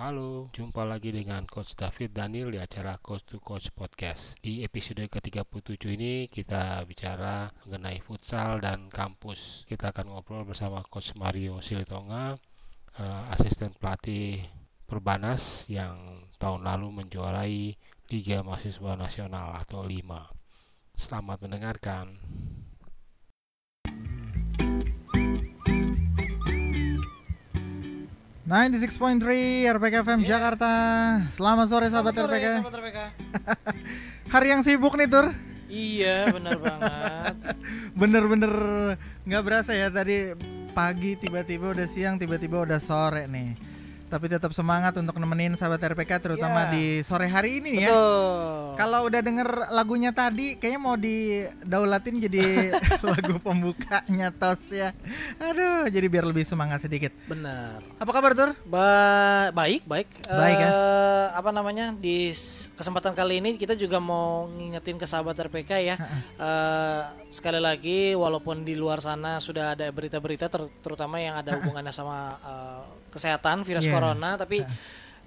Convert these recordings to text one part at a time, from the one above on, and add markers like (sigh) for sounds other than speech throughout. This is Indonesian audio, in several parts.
Halo, jumpa lagi dengan Coach David Daniel di acara Coach to Coach Podcast. Di episode ke-37 ini kita bicara mengenai futsal dan kampus. Kita akan ngobrol bersama Coach Mario Silitonga, uh, asisten pelatih Perbanas yang tahun lalu menjuarai Liga Mahasiswa Nasional atau LIMA. Selamat mendengarkan. 96.3 RPK FM yeah. Jakarta. Selamat sore sahabat Selamat sore, RPK. Sahabat RPK. (laughs) Hari yang sibuk nih Tur. Iya, benar banget. (laughs) Bener-bener nggak berasa ya tadi pagi tiba-tiba udah siang tiba-tiba udah sore nih tapi tetap semangat untuk nemenin sahabat RPK terutama yeah. di sore hari ini ya. Kalau udah denger lagunya tadi kayaknya mau didaulatin jadi (laughs) lagu pembukanya tos ya. Aduh, jadi biar lebih semangat sedikit. Benar. Apa kabar Tur? Ba baik, baik. Baik uh, ya. Eh, apa namanya? Di kesempatan kali ini kita juga mau ngingetin ke sahabat RPK ya. uh, sekali lagi walaupun di luar sana sudah ada berita-berita ter terutama yang ada hubungannya sama uh, kesehatan virus yeah. corona tapi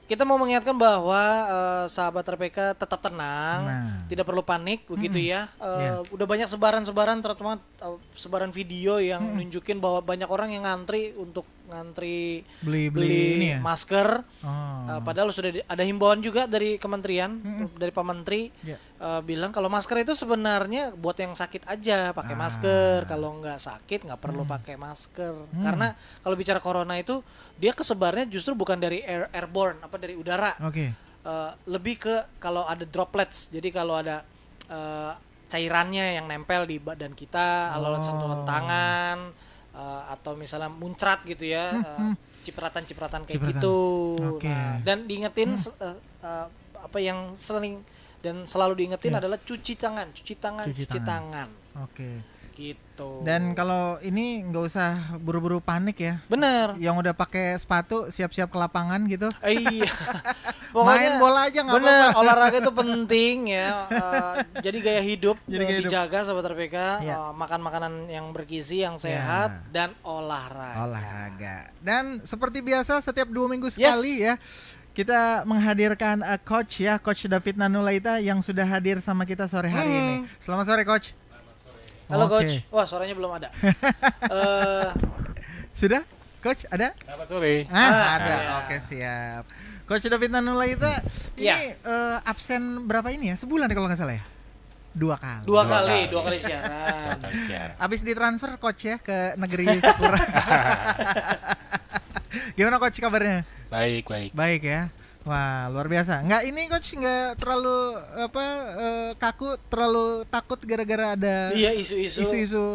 kita mau mengingatkan bahwa uh, sahabat RPK tetap tenang, nah. tidak perlu panik begitu hmm. ya. Uh, yeah. Udah banyak sebaran-sebaran terutama uh, sebaran video yang hmm. nunjukin bahwa banyak orang yang ngantri untuk ngantri beli beli, beli ini ya? masker. Oh. Uh, padahal sudah di, ada himbauan juga dari kementerian hmm. dari Pak Menteri yeah. uh, bilang kalau masker itu sebenarnya buat yang sakit aja pakai ah. masker. Kalau nggak sakit nggak perlu hmm. pakai masker. Hmm. Karena kalau bicara corona itu dia kesebarnya justru bukan dari air airborne apa dari udara. Oke. Okay. Uh, lebih ke kalau ada droplets. Jadi kalau ada uh, cairannya yang nempel di badan kita, oh. sentuhan tangan uh, atau misalnya muncrat gitu ya, uh, cipratan-cipratan kayak Cipratan. gitu. Okay. Nah, dan diingetin hmm. uh, uh, apa yang sering dan selalu diingetin yeah. adalah cuci tangan, cuci tangan, cuci, cuci tangan. tangan. Oke. Okay gitu. Dan kalau ini nggak usah buru-buru panik ya. Bener. Yang udah pakai sepatu siap-siap ke lapangan gitu. iya. (laughs) Main bola aja nggak apa-apa. Olahraga itu (laughs) penting ya. Uh, jadi gaya hidup jadi gaya dijaga hidup. sahabat RPK. Ya. Uh, makan makanan yang bergizi, yang sehat ya. dan olahraga. Olahraga. Dan seperti biasa setiap dua minggu sekali yes. ya kita menghadirkan uh, coach ya, coach David Nanulaita yang sudah hadir sama kita sore hari hmm. ini. Selamat sore coach. Halo okay. coach. Wah, suaranya belum ada. uh, (laughs) Sudah? Coach, ada? Selamat sore. Ah, ah ada. Ya. Oke, siap. Coach David Nanulaita ini ya. uh, absen berapa ini ya? Sebulan ya kalau nggak salah ya? Dua kali. Dua, dua kali, kali, dua kali siaran. dua kali siaran. Abis ditransfer coach ya ke negeri Sakura. (laughs) Gimana coach kabarnya? Baik, baik. Baik ya. Wah luar biasa. Nggak ini coach nggak terlalu apa uh, kaku, terlalu takut gara-gara ada iya isu-isu isu-isu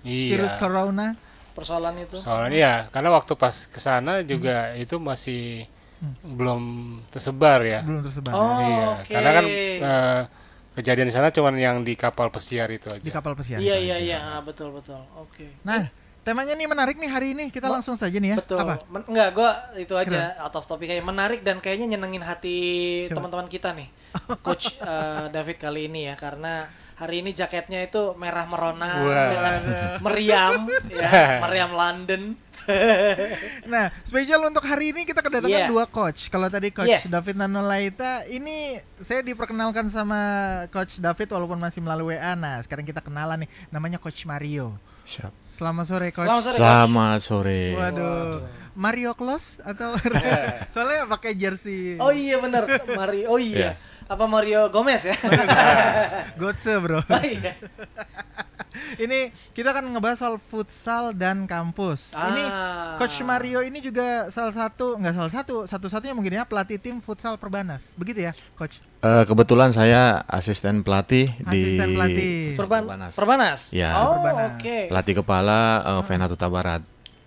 iya. virus corona. Persoalan itu. Soalnya ya, karena waktu pas ke sana juga hmm. itu masih hmm. belum tersebar ya. Belum tersebar. Oh, iya, okay. karena kan uh, kejadian di sana cuma yang di kapal pesiar itu aja. Di kapal pesiar. Iya iya iya, betul betul. Oke. Okay. Nah, Temanya nih menarik nih hari ini. Kita Ma langsung saja nih ya. Betul. Apa? Men enggak, gua itu aja Keren. out of topic kayak menarik dan kayaknya nyenengin hati teman-teman kita nih. Coach uh, (laughs) David kali ini ya karena hari ini jaketnya itu merah merona wow. dengan meriam ya, (laughs) meriam London. (laughs) nah, spesial untuk hari ini kita kedatangan yeah. dua coach. Kalau tadi coach yeah. David Nanolaita, ini saya diperkenalkan sama coach David walaupun masih melalui WA. Nah, sekarang kita kenalan nih. Namanya coach Mario. Siap. Selamat sore coach. Selamat sore. Selamat sore. Waduh. Waduh. Mario Klos atau (laughs) soalnya pakai jersey. Oh iya benar Mario. Oh iya. Yeah. Apa Mario Gomez ya? (laughs) Gotse bro. Oh, iya. (laughs) ini kita kan ngebahas soal futsal dan kampus. Ah. Ini Coach Mario ini juga salah satu nggak salah satu satu-satunya mungkin ya pelatih tim futsal Perbanas. Begitu ya, Coach? Uh, kebetulan saya asisten pelatih asisten di pelatih. Perban Perbanas. Perbanas. Ya. Oh, oke. Okay. Pelatih kepala uh, Venatuta Barat.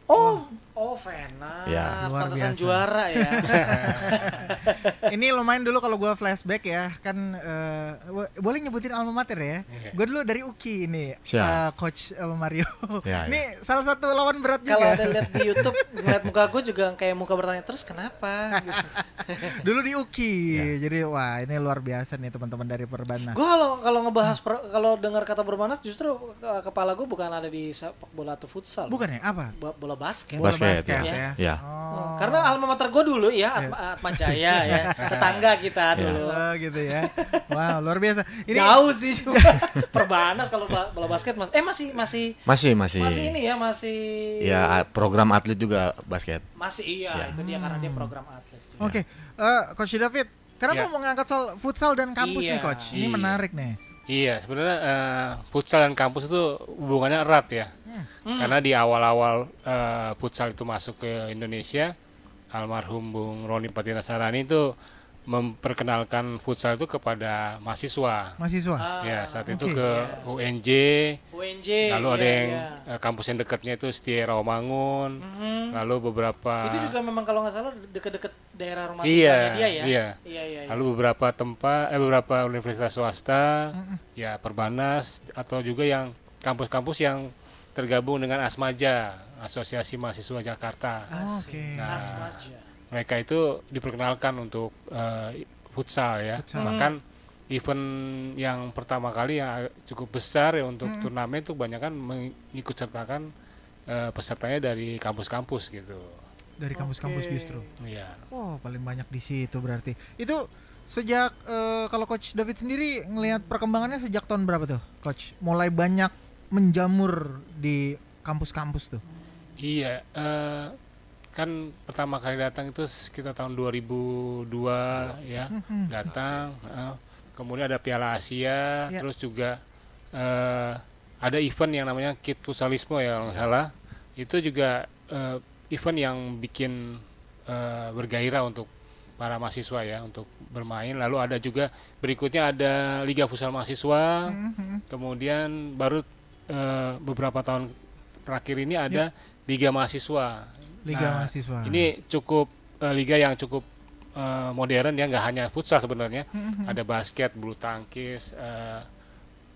Oh, Oh, Vena. Ya. Pantesan juara ya. (laughs) ini lumayan dulu kalau gue flashback ya, kan uh, boleh nyebutin alma mater ya. Yeah. Gue dulu dari UKI ini, uh, coach uh, Mario. Ya, ini ya. salah satu lawan berat juga. Kalau ada lihat di YouTube, ngeliat muka gue juga kayak muka bertanya terus kenapa? (laughs) dulu di UKI, ya. jadi wah ini luar biasa nih teman-teman dari Perbanas. Gue kalau kalau ngebahas per, kalau dengar kata Perbanas justru kepala gue bukan ada di sepak bola atau futsal. Bukan ya? Apa? Bola basket. Basket basket, basket ya. ya. Ya. Oh. Karena alma mater gue dulu ya, Atma, Atma Jaya (laughs) ya, tetangga kita Iya. dulu. Oh, gitu ya. Wow, luar biasa. Ini Jauh sih cuma (laughs) perbanas kalau bola basket mas. Eh masih masih Masih masih. masih ini ya masih. Ya program atlet juga basket. Masih iya Ya. itu dia karena dia program atlet. Oke, eh, Coach David, kenapa Ya. mau ngangkat soal futsal dan kampus nih, Iya. Coach? Ini Iya. menarik nih. Iya, sebenarnya eh, futsal dan kampus itu hubungannya erat ya. Karena di awal-awal eh, futsal itu masuk ke Indonesia, almarhum Bung Roni Patinasarani itu memperkenalkan futsal itu kepada mahasiswa. Mahasiswa. Ah, ya, saat itu oke. ke UNJ, UNJ. lalu iya, ada yang iya. eh, kampus yang dekatnya itu Setia Rawamangun, Mhm. lalu beberapa Itu juga memang kalau nggak salah deket-deket daerah rumah Iya, dia ya. iya. Iya iya. iya. Lalu beberapa tempat, eh, beberapa universitas swasta, ya Perbanas atau juga yang kampus-kampus yang tergabung dengan Asmaja, Asosiasi Mahasiswa Jakarta. Asik. Oke. Nah, Asmaja. Mereka itu diperkenalkan untuk eh, futsal ya. Futsal. Bahkan event yang pertama kali yang cukup besar ya untuk turnamen itu banyak kan mengikut sertakan eh, pesertanya dari kampus-kampus gitu. Dari kampus-kampus Oke. justru. Iya. Oh, paling banyak di situ berarti. Itu sejak eh, kalau Coach David sendiri ngelihat perkembangannya sejak tahun berapa tuh, Coach? Mulai banyak menjamur di kampus-kampus tuh. Iya, eh, kan pertama kali datang itu sekitar tahun 2002 ya, datang. eh, kemudian ada Piala Asia, Ya. terus juga eh, ada event yang namanya Kid Futsalismo ya kalau nggak salah. Itu juga eh, event yang bikin eh, bergairah untuk para mahasiswa ya untuk bermain. Lalu ada juga berikutnya ada Liga Futsal Mahasiswa. Mhm. Kemudian baru eh, beberapa tahun terakhir ini ada Liga Mahasiswa. Liga Nah, mahasiswa. Ini cukup eh, liga yang cukup eh, modern ya, nggak hanya futsal sebenarnya. Mhm. Ada basket, bulu tangkis, eh,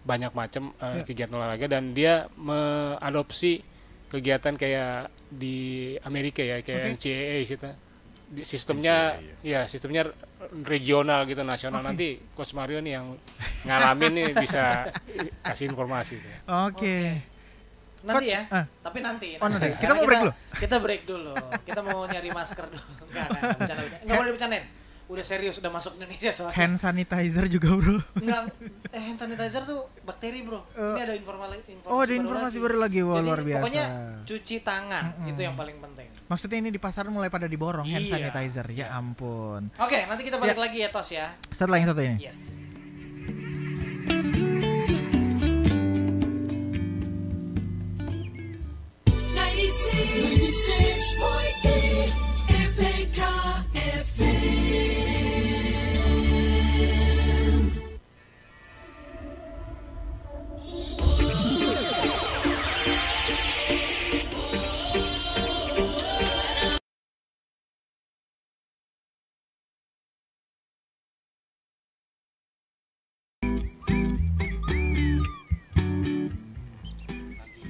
banyak macam Ya. eh, kegiatan olahraga dan dia mengadopsi kegiatan kayak di Amerika ya, kayak Oke. NCAA gitu. Di- Sistemnya ya sistemnya regional gitu nasional Oke. nanti Coach Mario nih yang ngalamin nih bisa kasih informasi. ya. Oke. Nanti Coach, ya. ah. Tapi nanti. Oh, nanti. Kita mau break dulu? Kita break dulu. Kita mau nyari masker dulu. (laughs) Enggak, enggak, enggak bercanda, bercanda. Enggak boleh bercandain. Udah serius, udah masuk Indonesia soalnya. Hand sanitizer juga, Bro. Enggak, eh hand sanitizer tuh bakteri bro. Eh, Ini ada informasi, informasi Oh, ada informasi baru lagi. Wah, luar biasa. Pokoknya cuci tangan itu yang paling penting. Maksudnya ini di pasaran mulai pada diborong hand Iya. sanitizer. Ya ampun. Oke, nanti kita balik lagi ya Tos ya. Setelah yang satu ini. Yes. Nah,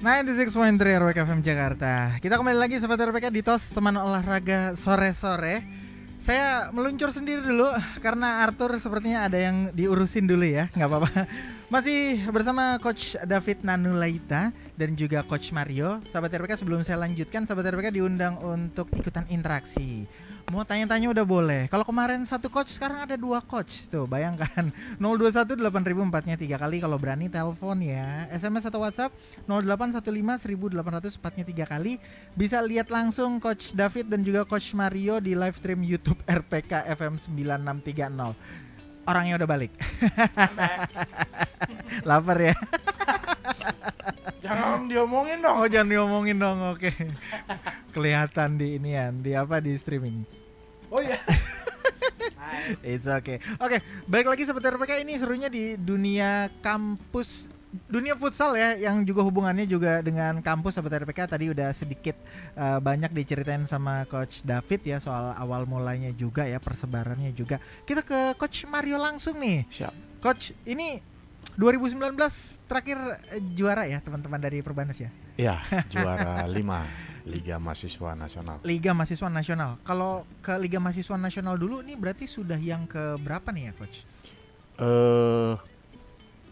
96.3 RWK FM Jakarta. Kita kembali lagi Sobat RPK di TOS teman olahraga sore-sore. Saya meluncur sendiri dulu karena Arthur sepertinya ada yang diurusin dulu ya, nggak apa-apa. (laughs) Masih bersama Coach David Nanulaita dan juga Coach Mario. Sahabat RPK sebelum saya lanjutkan, Sahabat RPK diundang untuk ikutan interaksi. Mau tanya-tanya udah boleh. Kalau kemarin satu coach, sekarang ada dua coach. Tuh, bayangkan. (laughs) 021 8004-nya tiga kali kalau berani telepon ya. SMS atau WhatsApp 0815 1800 4-nya tiga kali. Bisa lihat langsung Coach David dan juga Coach Mario di live stream YouTube RPK FM 9630. Orangnya udah balik. (laughs) Lapar ya. (laughs) Jangan diomongin dong. Oh jangan diomongin dong, oke. Kelihatan di inian, di apa di streaming. Oh iya. (laughs) It's okay. Oke, balik lagi seperti RPK ini serunya di dunia kampus dunia futsal ya yang juga hubungannya juga dengan kampus sahabat RPK tadi udah sedikit uh, banyak diceritain sama coach David ya soal awal mulanya juga ya persebarannya juga. Kita ke coach Mario langsung nih. Siap. Coach, ini 2019 terakhir eh, juara ya teman-teman dari Perbanas ya. Ya, (laughs) juara 5 Liga Mahasiswa Nasional. Liga Mahasiswa Nasional. Kalau ke Liga Mahasiswa Nasional dulu nih berarti sudah yang ke berapa nih ya coach? Eh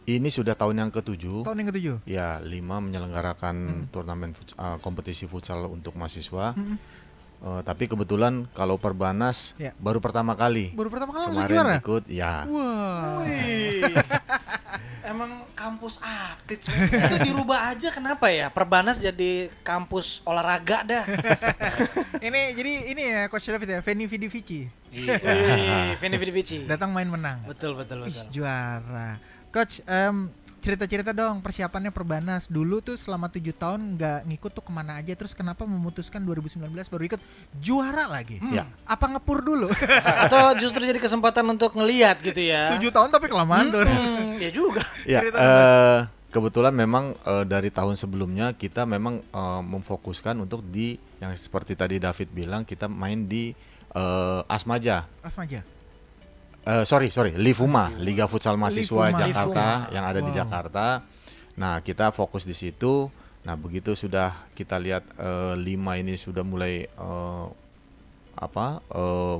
Ini sudah tahun yang ketujuh. Tahun yang ketujuh. Ya, lima menyelenggarakan turnamen futs- uh, kompetisi futsal untuk mahasiswa. Mm-mm. Uh, tapi kebetulan kalau Perbanas Ya. baru pertama kali. Baru pertama kali langsung Kemarin juara. ikut, ya. Wah. (laughs) Emang kampus atlet sebenarnya. itu dirubah aja kenapa ya? Perbanas jadi kampus olahraga dah. (laughs) ini jadi ini ya Coach David ya, Feni Vidi Vici. Iya. Vini Vidi Vici. Datang main menang. Betul betul Ih, betul. juara. Coach, em, cerita-cerita dong persiapannya Perbanas. Dulu tuh selama tujuh tahun nggak ngikut tuh ke mana aja. Terus kenapa memutuskan 2019 baru ikut juara lagi? Hmm. Ya. Apa ngepur dulu? (laughs) Atau justru jadi kesempatan untuk ngeliat gitu ya. tujuh tahun tapi kelamaan tuh. Hmm, ya juga. (laughs) Ya, Cerita eh, kebetulan memang eh, dari tahun sebelumnya kita memang eh, memfokuskan untuk di yang seperti tadi David bilang kita main di eh, Asmaja. Asmaja. Eh, sorry, sorry, Livuma, Liga Futsal Mahasiswa Livuma. Jakarta Livuma. yang ada di Wow. Jakarta. Nah, kita fokus di situ. Nah, begitu sudah kita lihat eh, lima ini sudah mulai eh, apa eh,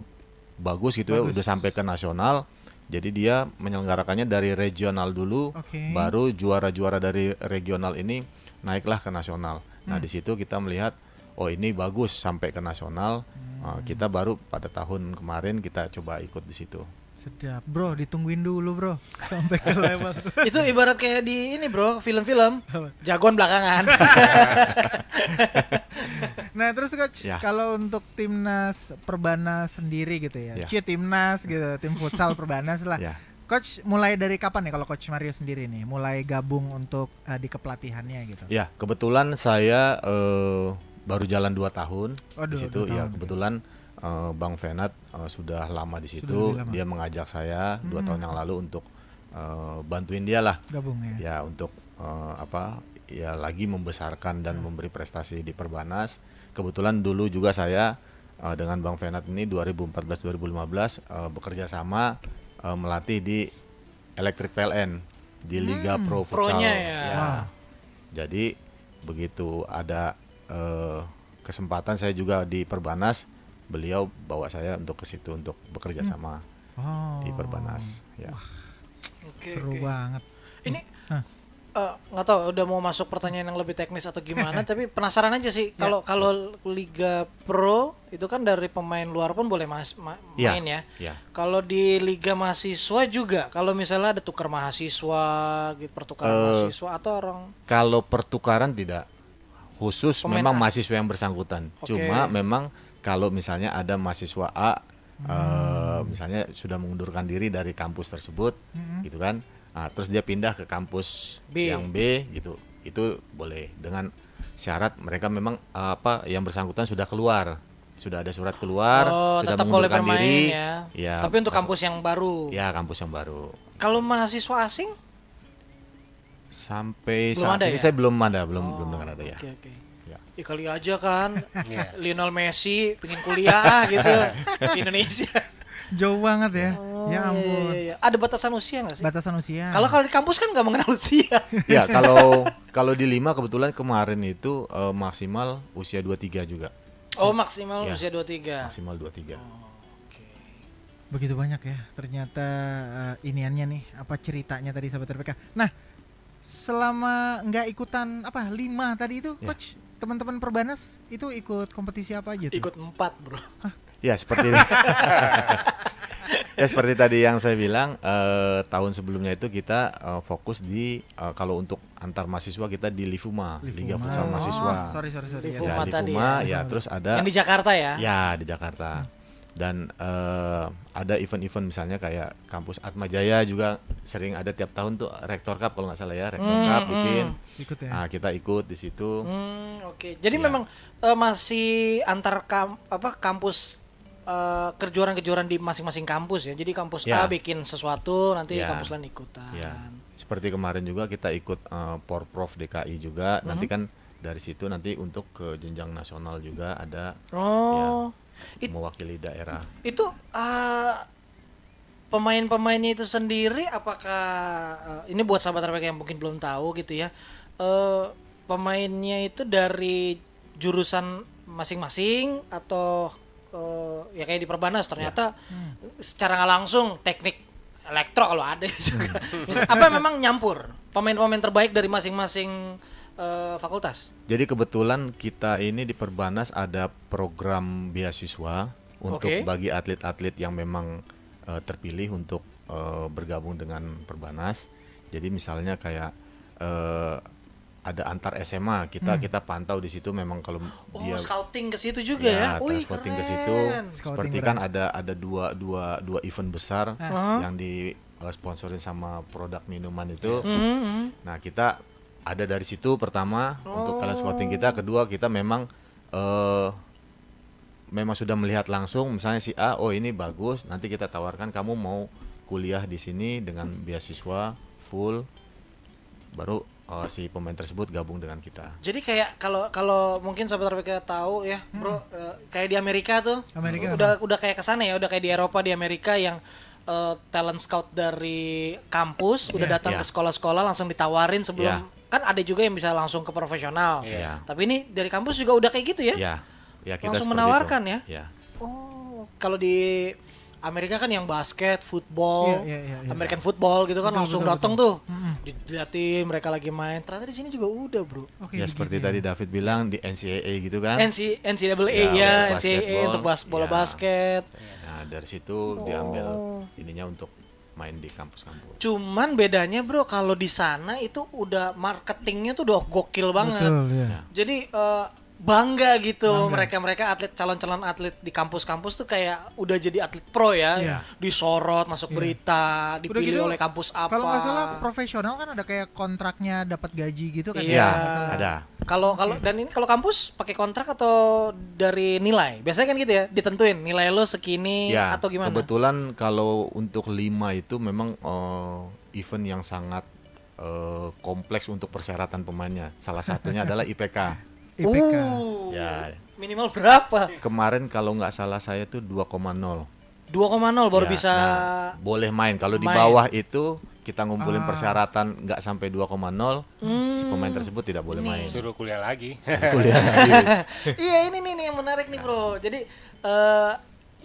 bagus gitu Bagus. ya, udah sampai ke nasional. Jadi dia menyelenggarakannya dari regional dulu, Oke. baru juara-juara dari regional ini naiklah ke nasional. Nah, Hmm. di situ kita melihat oh ini bagus sampai ke nasional. Hmm. Uh, kita baru pada tahun kemarin kita coba ikut di situ. Sedap, bro. Ditungguin dulu, bro. Sampai ke level. (laughs) Itu ibarat kayak di ini bro, film-film. Jagoan belakangan. (laughs) (laughs) Nah, terus coach, Ya. kalau untuk timnas Perbanas sendiri gitu ya. Ya. Cie timnas gitu, tim futsal Perbanas lah. Ya. Coach mulai dari kapan nih kalau coach Mario sendiri nih mulai gabung untuk eh, di kepelatihannya gitu? Ya, kebetulan saya eh, baru jalan dua tahun Waduh, di situ. dua Ya, tahun. kebetulan eh, Bang Venat eh, sudah lama di situ. lama. Dia mengajak saya dua Hmm. tahun yang lalu untuk eh, bantuin dia lah, Gabung ya. ya untuk eh, apa? Ya lagi membesarkan dan Hmm. memberi prestasi di Perbanas. Kebetulan dulu juga saya eh, dengan Bang Venat ini 2014-2015 eh, bekerja sama eh, melatih di Electric PLN di Liga Hmm, Pro Futsal. pronya ya. Wah. Jadi begitu ada eh, kesempatan saya juga di Perbanas, beliau bawa saya untuk ke situ untuk bekerja Hmm. sama Oh. di Perbanas. Ya. Oke, Seru oke. banget. Ini Hah. eh, nggak tahu udah mau masuk pertanyaan yang lebih teknis atau gimana, (laughs) tapi penasaran aja sih Ya. kalau kalau Liga Pro itu kan dari pemain luar pun boleh mas, ma- Ya. main ya. Ya. Kalau di Liga Mahasiswa juga, kalau misalnya ada tukar mahasiswa, gitu, pertukaran Eh, mahasiswa atau orang Kalau pertukaran tidak khusus Pemain memang A. mahasiswa yang bersangkutan. Oke. Cuma memang kalau misalnya ada mahasiswa A Hmm. eh, misalnya sudah mengundurkan diri dari kampus tersebut Mm-mm. gitu kan. Nah, terus dia pindah ke kampus B. yang B gitu. Itu boleh dengan syarat mereka memang eh, apa yang bersangkutan sudah keluar. Sudah ada surat keluar, oh, sudah tetap boleh mengundurkan bermain diri. ya. Ya, Tapi untuk masuk- kampus yang baru. Ya, kampus yang baru. Kalau mahasiswa asing? Sampai Belum saat ini ya? saya belum ada, belum Oh, belum dengar ada ya. Oke oke. Ya. Kali aja kan, Iya. Lionel Messi pengen kuliah gitu ke Indonesia. Jauh banget ya. Oh, ya iya, ampun. iya, iya. Ada batasan usia nggak sih? Batasan usia. Kalau kalau di kampus kan nggak mengenal usia. Ya, kalau kalau di lima kebetulan kemarin itu eh, maksimal usia 23 juga. Oh maksimal Ya. usia 23 Maksimal 23. Oke. begitu banyak ya ternyata eh, iniannya nih apa ceritanya tadi sahabat RPK. Nah, selama nggak ikutan apa lima tadi itu Ya. coach teman-teman Perbanas itu ikut kompetisi apa aja tuh? Ikut empat bro. Ya, seperti (laughs) Ya seperti tadi yang saya bilang eh, tahun sebelumnya itu kita eh, fokus di eh, kalau untuk antar mahasiswa kita di Livuma, Liga Livuma. Futsal Oh, Mahasiswa. sorry sorry sorry. Livuma. Ya. Ya, tadi Livuma, ya. ya terus ada Yang di Jakarta ya? Ya di Jakarta. Dan eh, ada event-event misalnya kayak kampus Atma Jaya juga sering ada tiap tahun tuh Rektor Cup kalau nggak salah ya Rektor Hmm, Cup hmm. bikin. Ikut ya. Nah, kita ikut di situ. Hmm, oke. Jadi Ya. memang eh, masih antar kam apa kampus eh, kejuaraan-kejuaraan di masing-masing kampus ya. Jadi kampus Ya. A bikin sesuatu, nanti Ya. kampus lain ikutan. Ya. Seperti kemarin juga kita ikut eh, Porprov DKI juga. Hmm. Nanti kan dari situ nanti untuk ke jenjang nasional juga ada Oh. It- mewakili daerah. Itu eh, pemain-pemainnya itu sendiri apakah eh, ini buat sahabat RPK yang mungkin belum tahu gitu ya. eh pemainnya itu dari jurusan masing-masing atau eh, ya kayak di Perbanas ternyata secara nggak langsung teknik elektro kalau ada (laughs) juga. Misal- apa memang nyampur pemain-pemain terbaik dari masing-masing eh, fakultas? Jadi kebetulan kita ini di Perbanas ada program beasiswa untuk Oke. bagi atlet-atlet yang memang eh, terpilih untuk eh, bergabung dengan Perbanas. Jadi misalnya kayak eh, ada antar SMA kita kita pantau di situ memang kalau Oh, dia scouting ke situ juga ya. ya, Wih, scouting ke situ seperti kan ada ada dua dua dua event besar Hah? yang di sponsorin sama produk minuman itu. Mhm, mhm. Nah, kita ada dari situ pertama untuk talent scouting kita, kedua kita memang eh memang sudah melihat langsung misalnya si A, oh ini bagus, nanti kita tawarkan kamu mau kuliah di sini dengan beasiswa full baru eh, si pemain tersebut gabung dengan kita. Jadi kayak kalau kalau mungkin sahabat RPK tahu ya, Bro, eh, kayak di Amerika tuh. Amerika udah udah kayak ke sana ya, udah kayak di Eropa di Amerika yang eh, talent scout dari kampus udah Iya. datang Iya. ke sekolah-sekolah langsung ditawarin sebelum Iya. Kan ada juga yang bisa langsung ke profesional. Iya. Tapi ini dari kampus juga udah kayak gitu ya. Ya, ya kita Langsung menawarkan itu. ya? Ya. Oh, kalau di Amerika kan yang basket, football, Iya, iya, iya, iya. American football gitu kan Betul, langsung betul, datang betul. tuh. Diliatin mereka lagi main. Ternyata di sini juga udah, Bro. Oke, ya begitu seperti ya. tadi David bilang di NCAA gitu kan. NC, NCAA Ya, ya, NCAA untuk bas, bola Ya. basket. Nah, dari situ diambil ininya untuk main di kampus-kampus. Cuman bedanya bro kalau di sana itu udah marketingnya tuh udah gokil banget. Betul, ya. Jadi eh, bangga gitu mereka-mereka atlet calon-calon atlet di kampus-kampus tuh kayak udah jadi atlet pro ya, Iya. disorot masuk berita, Udah dipilih gitu, oleh kampus apa. Kalau nggak salah profesional kan ada kayak kontraknya dapat gaji gitu kan. Iya. Ya, salah. ada. Kalau kalau dan ini kalau kampus pakai kontrak atau dari nilai? Biasanya kan gitu ya, ditentuin nilai lo segini Ya, atau gimana? kebetulan kalau untuk lima itu memang eh, event yang sangat eh, kompleks untuk persyaratan pemainnya. Salah satunya (laughs) adalah IPK. IPK. Uh, Ya. Minimal berapa? Kemarin kalau nggak salah saya tuh 2,0. 2,0 baru Ya, bisa nah, boleh main. Kalau di bawah itu kita ngumpulin Ah. persyaratan nggak sampai 2,0, si pemain tersebut tidak boleh main. Suruh kuliah lagi. (laughs) Kuliah lagi. (laughs) iya ini nih, nih yang menarik nih bro. Jadi eh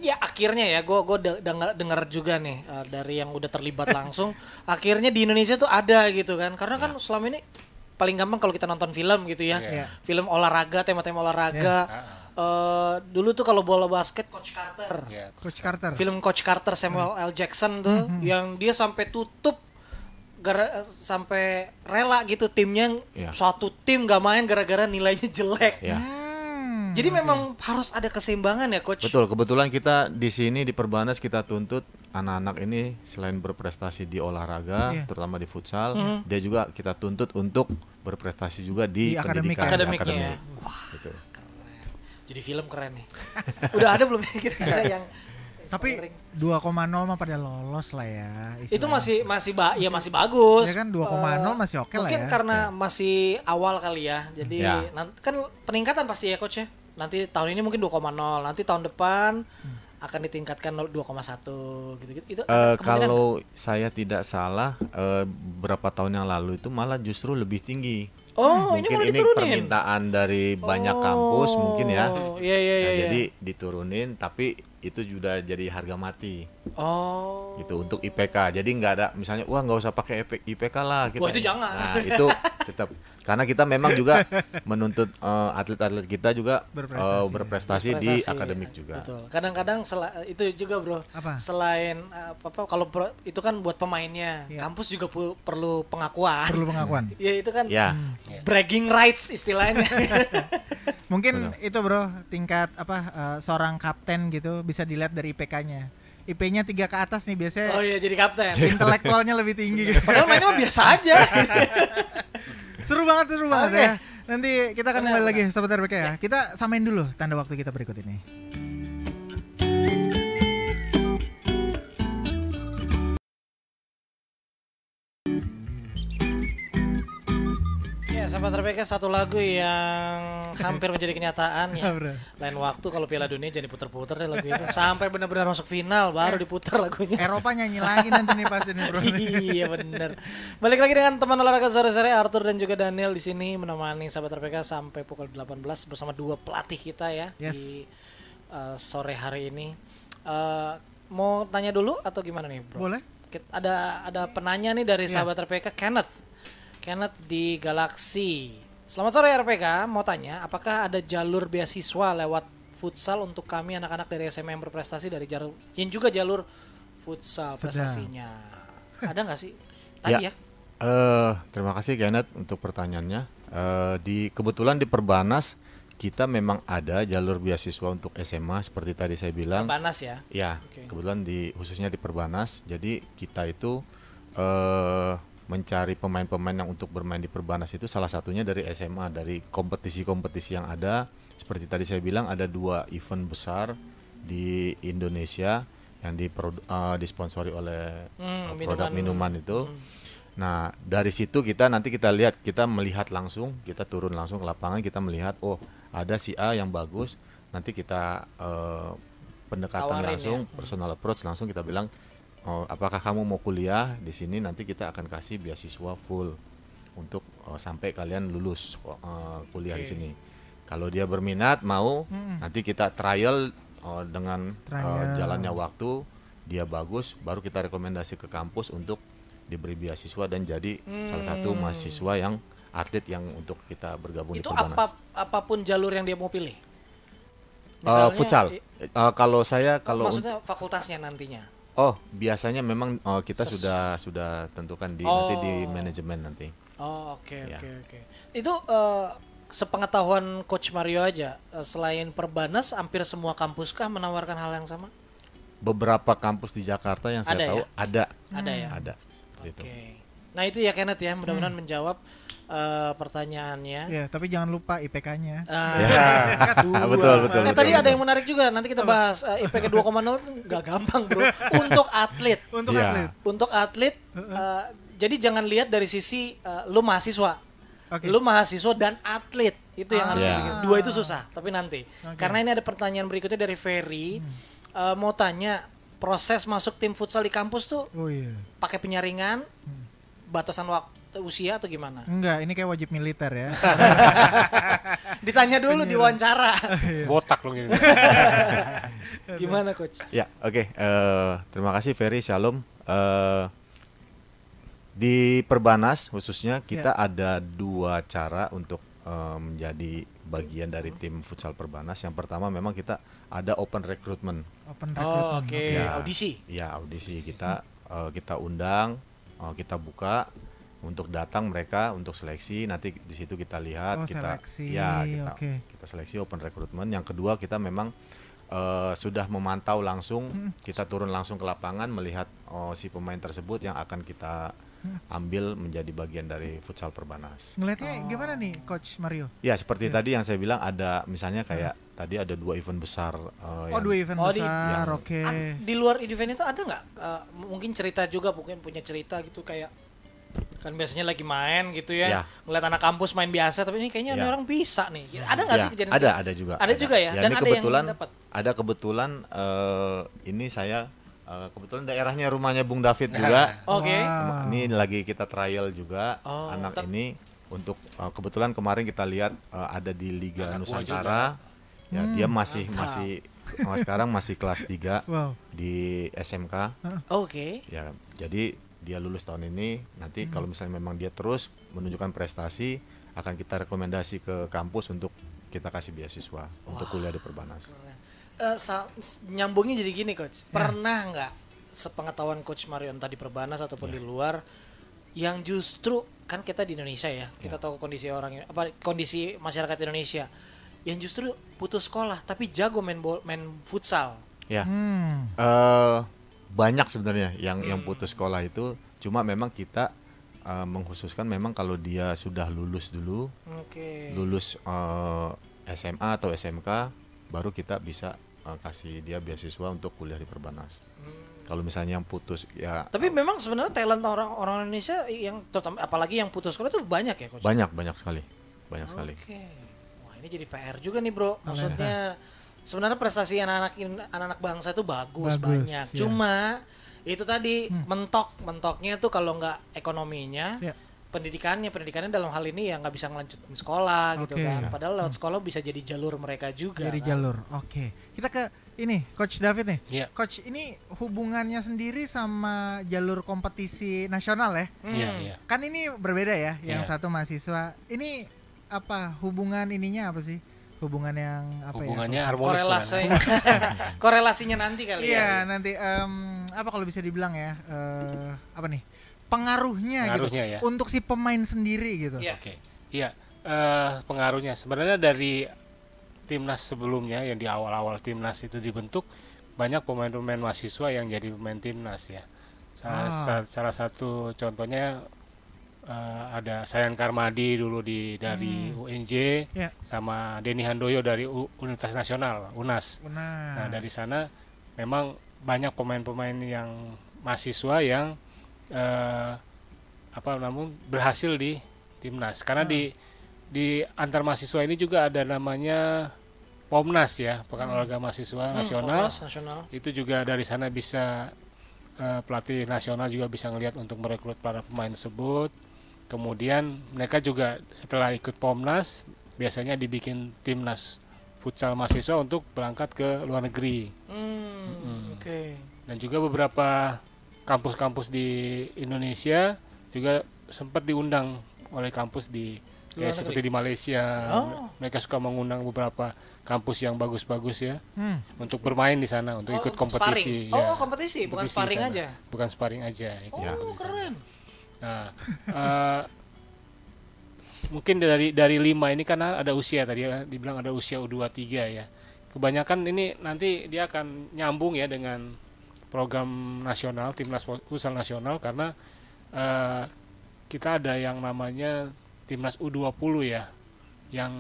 ya akhirnya ya gue gue dengar dengar juga nih eh, dari yang udah terlibat langsung. (laughs) akhirnya di Indonesia tuh ada gitu kan. Karena kan selama ini paling gampang kalau kita nonton film gitu ya. Iya. Film olahraga, tema-tema olahraga. Eh, dulu tuh kalau bola basket Coach Carter. Ya, Coach Carter. Film Coach Carter Samuel L. Jackson tuh yang dia sampai tutup gara sampai rela gitu timnya Iya. suatu tim gak main gara-gara nilainya jelek. ya. Hmm. Jadi memang harus ada keseimbangan ya coach. Betul, kebetulan kita di sini di Perbanas kita tuntut anak-anak ini selain berprestasi di olahraga, Iya. terutama di futsal, dia juga kita tuntut untuk berprestasi juga di, Di akademik. pendidikan, di Akademiknya ya. akademik. Gitu. Jadi film keren nih. (laughs) Udah ada belum ya kira-kira yang Tapi 2,0 mah pada lolos lah ya. itu istilahnya. masih masih ba ya masih bagus. Ya kan, 2,0 Eh, masih oke lah Mungkin ya. karena masih awal kali ya. Jadi Ya. kan peningkatan pasti ya coach ya. Nanti tahun ini mungkin 2,0, nanti tahun depan akan ditingkatkan 2,1 gitu-gitu. Itu kemungkinan kalau saya tidak salah, eh, beberapa tahun yang lalu itu malah justru lebih tinggi. Oh, ini mungkin ini diturunin. permintaan dari banyak kampus mungkin ya. Oh, Iya iya Nah, iya. iya. Jadi diturunin, tapi itu sudah jadi harga mati Oh. gitu untuk IPK. Jadi nggak ada misalnya wah nggak usah pakai IP- IPK lah. Kita. Wah, itu jangan. Nah itu tetap karena kita memang juga (laughs) menuntut eh, atlet-atlet kita juga eh, Berprestasi. berprestasi, di akademik juga. Betul. Kadang-kadang itu juga, Bro. Apa? Selain uh, apa apa kalau pro- itu kan buat pemainnya, Iya. kampus juga pu- perlu pengakuan. Perlu pengakuan. (laughs) ya itu kan Ya, bragging rights istilahnya. (laughs) Mungkin itu bro tingkat apa eh, seorang kapten gitu bisa dilihat dari IPK-nya. IP-nya tiga ke atas nih biasanya oh iya jadi kapten. intelektualnya lebih tinggi gitu. (laughs) Padahal mainnya mah biasa aja. (laughs) seru banget seru banget Oke. ya. Nanti kita akan Benar, kembali lagi benar. sobat RPK ya. Kita samain dulu tanda waktu kita berikut ini. Sahabat RPK satu lagu yang hampir menjadi kenyataan ya. Lain waktu kalau Piala Dunia jadi puter-puter deh lagu itu. Sampai benar-benar masuk final baru diputar lagunya. Eropa nyanyi lagi nanti nih pas ini bro. iya bener. Balik lagi dengan teman olahraga sore-sore Arthur dan juga Daniel di sini menemani sahabat RPK sampai pukul 18 bersama dua pelatih kita ya Yes. di uh, sore hari ini. Uh, mau tanya dulu atau gimana nih, Bro? Boleh? Ada ada penanya nih dari Iya. sahabat RPK Kenneth. Kenneth di Galaxy. Selamat sore RPK, mau tanya apakah ada jalur beasiswa lewat futsal untuk kami anak-anak dari SMA yang berprestasi dari jalur yang juga jalur futsal Sedang. prestasinya. Ada nggak sih? (laughs) Tadi ya. Eh, terima kasih Kenneth untuk pertanyaannya. Eh, di kebetulan di Perbanas kita memang ada jalur beasiswa untuk SMA seperti tadi saya bilang. Banas ya. Ya, Oke. kebetulan di khususnya di Perbanas. Jadi kita itu eh mencari pemain-pemain yang untuk bermain di Perbanas itu salah satunya dari SMA, dari kompetisi-kompetisi yang ada. Seperti tadi saya bilang ada dua event besar di Indonesia yang dipro- eh, disponsori oleh Hmm, eh, produk minuman. minuman itu. Hmm. Nah, dari situ kita nanti kita lihat, kita melihat langsung, kita turun langsung ke lapangan, kita melihat, oh ada si A yang bagus, nanti kita eh, pendekatan Tawarin langsung, ya. personal approach langsung kita bilang, oh, apakah kamu mau kuliah di sini? Nanti kita akan kasih beasiswa full untuk oh, sampai kalian lulus eh, kuliah di Oke. sini. Kalau dia berminat mau, Mm-mm. nanti kita trial oh, dengan eh, Trial. jalannya waktu, dia bagus, baru kita rekomendasi ke kampus untuk diberi beasiswa dan jadi salah satu Hmm. mahasiswa yang atlet yang untuk kita bergabung Itu di Perbanas. apa apa pun jalur yang dia mau pilih. Eh, futsal. i- Eh, kalau saya kalau maksudnya fakultasnya nantinya. Oh biasanya memang eh, kita Ses- sudah sudah tentukan di nanti di Oh. manajemen nanti. Oh, oke Ya. oke oke. Itu eh, sepengetahuan coach Mario aja, eh, selain Perbanas hampir semua kampus kah menawarkan hal yang sama? Beberapa kampus di Jakarta yang saya Ada tahu ya? ada Ada ya? ada seperti Oke. itu. Nah, itu ya Kenneth ya, mudah-mudahan menjawab eh, pertanyaannya. Ya, tapi jangan lupa IPK-nya. Ah, Ya. (laughs) dua. Betul, betul, Nah, betul, tadi ada betul. yang menarik juga. Nanti kita bahas eh, IPK 2,0 itu nggak gampang, Bro. (laughs) Untuk atlet. Untuk Iya. atlet. Untuk atlet eh, jadi jangan lihat dari sisi eh, lu mahasiswa. Oke. Lu mahasiswa dan atlet. Itu yang Ah. harus dipikir. Dua itu susah, tapi nanti. Oke. Karena ini ada pertanyaan berikutnya dari Ferry. Eh, mau tanya proses masuk tim futsal di kampus tuh Oh iya. pakai penyaringan, batasan waktu usia atau gimana? Enggak, ini kayak wajib militer ya. (laughs) Ditanya dulu di wawancara. (laughs) Botak lo ini. gimana coach? Ya, oke. Eh, terima kasih Ferry Shalom. Eh, di Perbanas khususnya kita ada dua cara untuk eh, menjadi bagian dari tim futsal Perbanas. Yang pertama memang kita ada open recruitment. Open Oh, recruitment. oke, Ya. audisi. Ya audisi kita eh, kita undang, eh, kita buka untuk datang mereka untuk seleksi. Nanti di situ kita lihat Oh, kita seleksi, ya kita, oke. kita seleksi open recruitment. Yang kedua kita memang eh, sudah memantau langsung, Hmm. kita turun langsung ke lapangan melihat oh, si pemain tersebut yang akan kita Hmm. ambil menjadi bagian dari futsal Perbanas. Ngelihatnya gimana nih Coach Mario? Ya seperti Iya. tadi yang saya bilang ada misalnya kayak tadi ada dua event besar. eh, Oh, yang- dua event Oh, di- besar, oke. Ah, di luar event itu ada nggak eh, mungkin cerita juga mungkin punya cerita gitu kayak kan biasanya lagi main gitu ya, Ya. ngeliat anak kampus main biasa tapi ini kayaknya ini Ya. orang bisa nih ada nggak Ya, sih kejadian ada gitu? ada juga Ada juga ya? Dan ini ada yang kebetulan dapat? ada kebetulan eh, ini saya eh, kebetulan daerahnya rumahnya Bung David juga (laughs) oke Wow. ini lagi kita trial juga Oh, anak tet- ini untuk eh, kebetulan kemarin kita lihat eh, ada di Liga Anak Nusantara ya dia masih masih oh, sekarang masih kelas 3 Wow. di SMK oke ya jadi dia lulus tahun ini nanti Hmm. kalau misalnya memang dia terus menunjukkan prestasi akan kita rekomendasi ke kampus untuk kita kasih beasiswa untuk kuliah di Perbanas. Eh, s- nyambungnya jadi gini coach. Pernah nggak sepengetahuan coach Mario entah di Perbanas ataupun di luar yang justru kan kita di Indonesia ya kita tahu kondisi orang apa kondisi masyarakat Indonesia yang justru putus sekolah tapi jago main bol, main futsal. Ya, Hmm. eh, banyak sebenarnya yang yang Hmm. putus sekolah itu, cuma memang kita eh, mengkhususkan memang kalau dia sudah lulus dulu, oke lulus eh, SMA atau SMK, baru kita bisa eh, kasih dia beasiswa untuk kuliah di Perbanas. Kalau misalnya yang putus ya tapi memang sebenarnya talent orang orang Indonesia yang terutama apalagi yang putus sekolah itu banyak ya coach banyak banyak sekali, banyak sekali. Oke. Wah, ini jadi PR juga nih, Bro. Maksudnya sebenarnya prestasi anak-anak anak-anak bangsa itu bagus, Bagus, banyak. iya. Cuma itu tadi mentok, mentoknya tuh kalau nggak ekonominya, Ya. pendidikannya, pendidikannya dalam hal ini ya nggak bisa ngelanjutin sekolah gitu Oke. kan. Padahal lewat sekolah bisa jadi jalur mereka juga. Dari kan. jalur. Oke. Kita ke ini Coach David nih. Iya. Coach ini hubungannya sendiri sama jalur kompetisi nasional ya? Iya, Hmm. iya. Kan ini berbeda ya. Yang Iya. satu mahasiswa. Ini apa hubungan ininya apa sih? Hubungan yang apa Hubungannya ya? harmonis. Korelasi (laughs) korelasinya nanti kali Iya, ya. nanti em, apa kalau bisa dibilang ya? eh, apa nih? Pengaruhnya, Pengaruhnya gitu ya. untuk si pemain sendiri gitu. Iya. Oke. Iya, eh, pengaruhnya sebenarnya dari timnas sebelumnya yang di awal-awal timnas itu dibentuk banyak pemain-pemain mahasiswa yang jadi pemain timnas ya. Salah, Ah. sa- salah satu contohnya eh, ada Sayan Karmadi dulu di dari UNJ Ya. sama Denny Handoyo dari U- Universitas Nasional UNAS. Nah, Nah, dari sana memang banyak pemain-pemain yang mahasiswa yang eh, apa namun berhasil di timnas. Karena di di antar mahasiswa ini juga ada namanya Pomnas ya, Pekan Olahraga Mahasiswa Hmm, Nasional. Nasional. Itu juga dari sana bisa eh, pelatih nasional juga bisa ngelihat untuk merekrut para pemain tersebut. Kemudian mereka juga setelah ikut Pomnas biasanya dibikin timnas futsal mahasiswa untuk berangkat ke luar negeri. Hmm, Mm. Oke. dan juga beberapa kampus-kampus di Indonesia juga sempat diundang oleh kampus di Luar ya, seperti di Malaysia Oh. mereka suka mengundang beberapa kampus yang bagus-bagus ya hmm, untuk bermain di sana untuk Oh, ikut untuk kompetisi sparring. ya. Oh, kompetisi, bukan Kompetisi sparring aja. bukan sparring aja ikut Oh, keren. Nah, eh, mungkin dari dari lima ini karena ada usia tadi ya, dibilang ada usia U23 ya. Kebanyakan ini nanti dia akan nyambung ya dengan program nasional timnas futsal nasional karena eh, kita ada yang namanya timnas U20 ya. Yang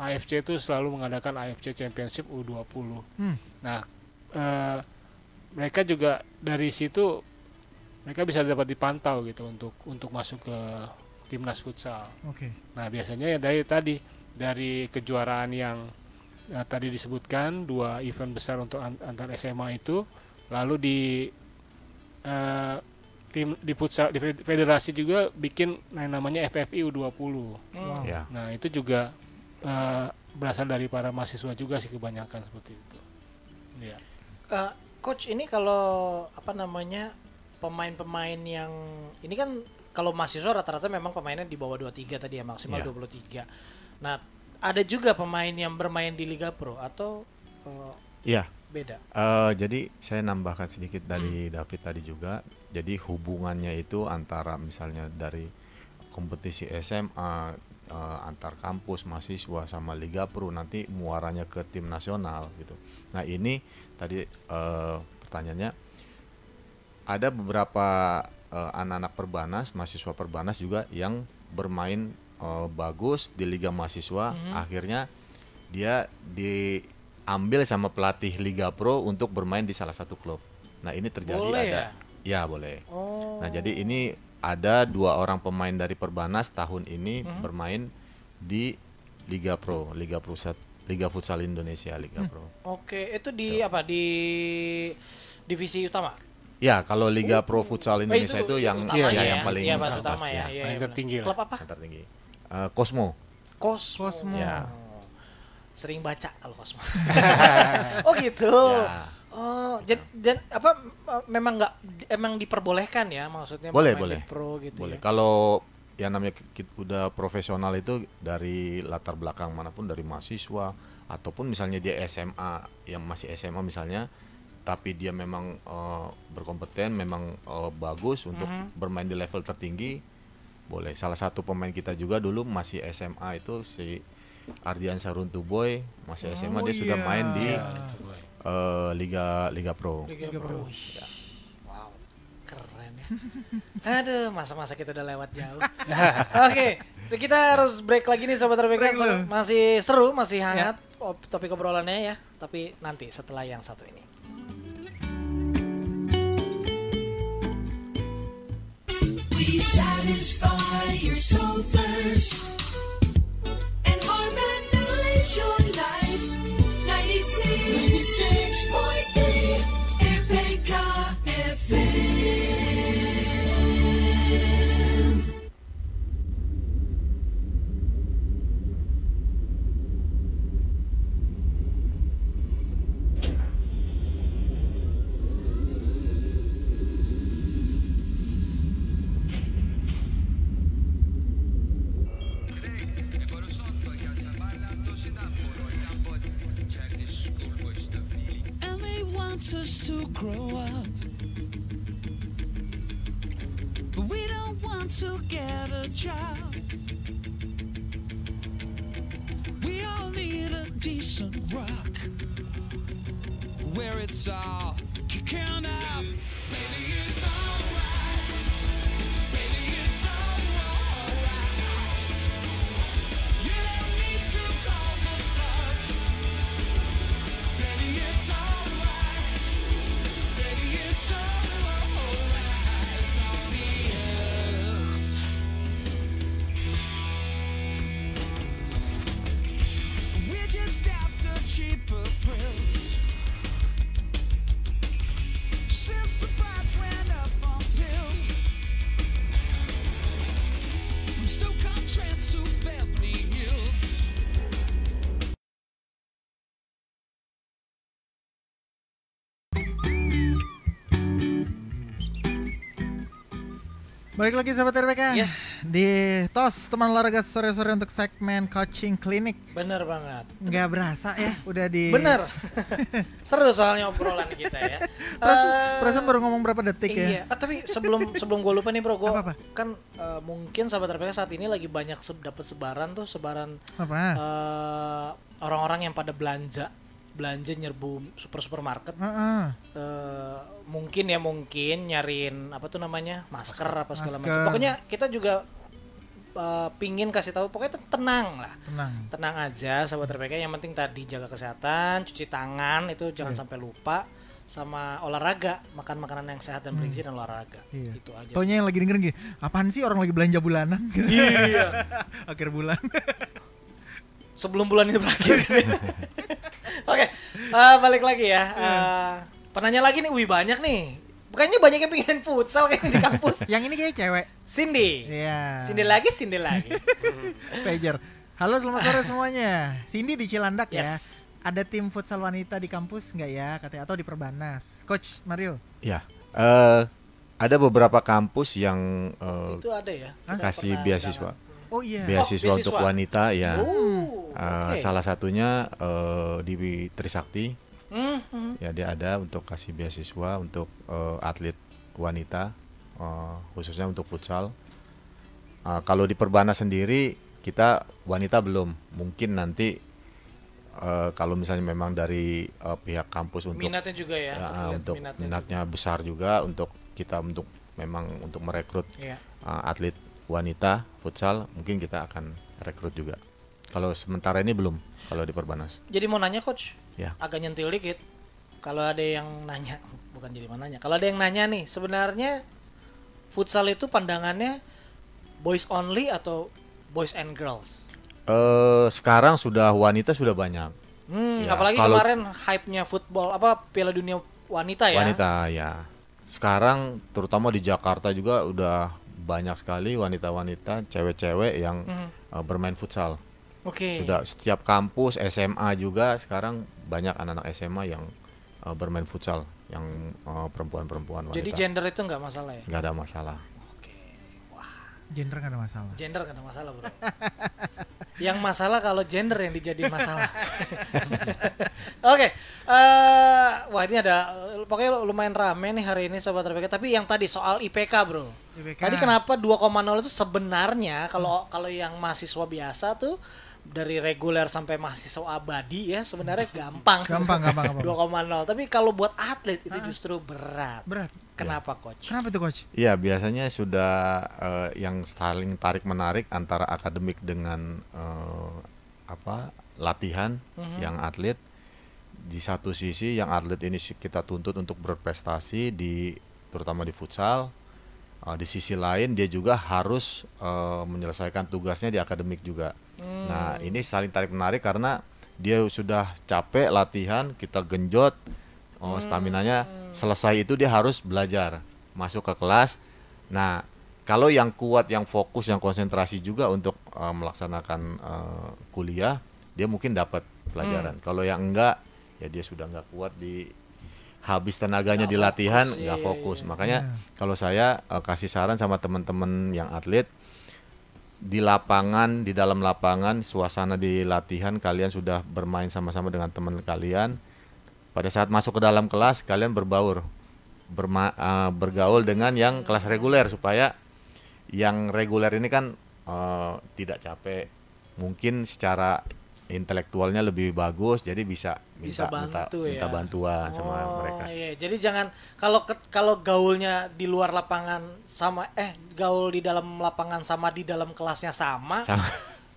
AFC itu selalu mengadakan AFC Championship U20. Hmm. Nah, eh, mereka juga dari situ mereka bisa dapat dipantau gitu untuk untuk masuk ke timnas futsal. oke. Nah biasanya ya dari tadi dari kejuaraan yang ya, tadi disebutkan dua event besar untuk an- antar SMA itu, lalu di eh, tim di futsal di fed- federasi juga bikin yang namanya FFI U20. Hmm. Ya. Nah itu juga eh, berasal dari para mahasiswa juga sih kebanyakan seperti itu. Ya. Eh, coach ini kalau apa namanya pemain-pemain yang ini kan kalau mahasiswa rata-rata memang pemainnya di bawah 23 tadi ya maksimal Iya. 23. Nah, ada juga pemain yang bermain di Liga Pro atau eh, Iya. beda. Eh, jadi saya nambahkan sedikit dari David tadi juga. Jadi hubungannya itu antara misalnya dari kompetisi SMA eh, antar kampus mahasiswa sama Liga Pro nanti muaranya ke tim nasional gitu. Nah ini tadi eh, pertanyaannya ada beberapa eh, anak-anak perbanas mahasiswa perbanas juga yang bermain eh, bagus di Liga Mahasiswa akhirnya dia diambil sama pelatih Liga Pro untuk bermain di salah satu klub. Nah ini terjadi Boleh ada. ya? Ya boleh. Oh. Nah jadi ini ada dua orang pemain dari Perbanas tahun ini Mhm. bermain di Liga Pro, Liga Pusat, Liga Futsal Indonesia, Liga Hmm. Pro. Oke, itu di apa? Di divisi utama. Ya kalau Liga Pro Futsal Eh, Indonesia itu, yang utamanya ya, ya. yang paling Iya, Mas, atas utama ya. ya, Iya, Paling iya, tertinggi lah. Klub apa? yang tertinggi. Eh, Cosmo. Cosmo. Cosmo. Ya. Sering baca kalau Cosmo. (laughs) oh gitu. Ya. Oh, dan, dan apa memang nggak emang diperbolehkan ya maksudnya Boleh, boleh. di pro gitu Boleh. ya. Kalau yang namanya ki- ki- udah profesional itu dari latar belakang mana pun dari mahasiswa ataupun misalnya dia SMA yang masih SMA misalnya tapi dia memang eh, berkompeten memang eh, bagus untuk Mhm. bermain di level tertinggi boleh salah satu pemain kita juga dulu masih SMA itu si Ardian Saruntu Boy masih SMA Oh, dia sudah iya. main di Ya, eh, Liga Liga Pro Liga Liga Pro. Pro. Wih. Wow, keren ya. Aduh, masa-masa kita udah lewat jauh. (laughs) Oke, kita harus break lagi nih sobat dulu. Masih seru, masih hangat op- topik obrolannya ya. Tapi nanti setelah yang satu ini. Satisfy your soul thirst and harmonize your life. Balik lagi sahabat RPK. Yes. Di TOS teman olahraga sore-sore untuk segmen coaching klinik. Bener banget. Nggak berasa ya udah di Bener. (laughs) Seru soalnya obrolan kita ya. Perasaan, perasaan baru ngomong berapa detik Iya, ya. ah, tapi sebelum sebelum gue lupa nih bro, gue Apa-apa? kan eh, mungkin sahabat RPK saat ini lagi banyak se dapat sebaran tuh sebaran Apa? eh, orang-orang yang pada belanja belanja nyerbu super supermarket Heeh. eh, mungkin ya mungkin nyariin apa tuh namanya masker apa segala macam pokoknya kita juga eh, pingin kasih tahu pokoknya te- tenang lah Tenang. tenang aja sahabat RPK yang penting tadi jaga kesehatan cuci tangan itu jangan Iya. sampai lupa sama olahraga makan makanan yang sehat dan bergizi dan olahraga Iya. itu aja Taunya yang lagi dengerin gini, apaan sih orang lagi belanja bulanan? (laughs) iya Akhir bulan. sebelum bulan ini berakhir (laughs) oke eh, balik lagi ya Iya. Eh, penanya lagi nih wih banyak nih bukannya banyak yang pengen futsal kayaknya di kampus yang ini kayak cewek. Cindy Iya. Cindy lagi Cindy lagi (laughs) Pager. Halo selamat sore semuanya. Cindy di Cilandak ya. yes Ada tim futsal wanita di kampus nggak ya katanya atau di Perbanas? Coach Mario. Ya, eh, ada beberapa kampus yang eh, itu ada ya Kita kasih beasiswa, Oh iya. beasiswa Oh, untuk beasiswa. wanita ya. Oh, oke. Salah satunya eh, di Trisakti, Hmm, hmm. ya dia ada untuk kasih beasiswa untuk eh, atlet wanita, eh, khususnya untuk futsal. Eh, kalau di Perbana sendiri kita wanita belum, mungkin nanti eh, kalau misalnya memang dari eh, pihak kampus untuk minatnya juga ya, Ya, untuk untuk minatnya. minatnya besar juga untuk kita untuk memang untuk merekrut Iya. uh, atlet wanita futsal mungkin kita akan rekrut juga. Kalau sementara ini belum kalau di Perbanas. Jadi mau nanya coach, Ya. agak nyentil dikit. Kalau ada yang nanya, (laughs) bukan jadi mau nanya. Kalau ada yang nanya nih, sebenarnya futsal itu pandangannya boys only atau boys and girls? Eh sekarang sudah wanita sudah banyak. Hmm, Ya, apalagi kalau- kemarin hype-nya football apa Piala Dunia wanita ya. Wanita ya. Sekarang terutama di Jakarta juga udah banyak sekali wanita-wanita, cewek-cewek yang Mhm. uh, bermain futsal. Oke. Sudah setiap kampus SMA juga sekarang banyak anak-anak SMA yang uh, bermain futsal, yang uh, perempuan-perempuan wanita. Jadi gender itu nggak masalah ya? nggak ada masalah. Oke. Gender nggak ada masalah. Gender nggak ada masalah bro. (laughs) yang masalah kalau gender yang dijadiin masalah. (laughs) Oke, eh, wah ini ada pokoknya lumayan rame nih hari ini sobat RPK. Tapi yang tadi soal IPK bro. IPK. Tadi kenapa 2,0 itu sebenarnya kalau kalau yang mahasiswa biasa tuh dari reguler sampai mahasiswa abadi ya sebenarnya gampang. Gampang, gampang, gampang. 2,0. Tapi kalau buat atlet itu justru berat. Berat. Kenapa coach? Kenapa tuh coach? Iya biasanya sudah eh, yang saling tarik menarik antara akademik dengan eh, apa latihan Mhm. yang atlet di satu sisi yang atlet ini kita tuntut untuk berprestasi di terutama di futsal Eh, di sisi lain dia juga harus eh, menyelesaikan tugasnya di akademik juga. Nah ini saling tarik menarik karena dia sudah capek latihan kita genjot oh staminanya selesai itu dia harus belajar masuk ke kelas. Nah kalau yang kuat yang fokus yang konsentrasi juga untuk eh, melaksanakan eh, kuliah dia mungkin dapat pelajaran. Kalau yang enggak ya dia sudah enggak kuat di habis tenaganya Nggak di latihan fokus, nggak iya, iya, fokus. iya. Makanya Iya. kalau saya eh, kasih saran sama teman-teman yang atlet di lapangan, di dalam lapangan, suasana di latihan kalian sudah bermain sama-sama dengan teman kalian. pada saat masuk ke dalam kelas kalian berbaur berma- eh, bergaul dengan yang kelas reguler supaya yang reguler ini kan eh, tidak capek mungkin secara intelektualnya lebih bagus jadi bisa Bisa minta minta, bantu ya. minta bantuan sama Oh, mereka Iya, jadi jangan kalau kalau gaulnya di luar lapangan sama eh gaul di dalam lapangan sama di dalam kelasnya sama, Sama.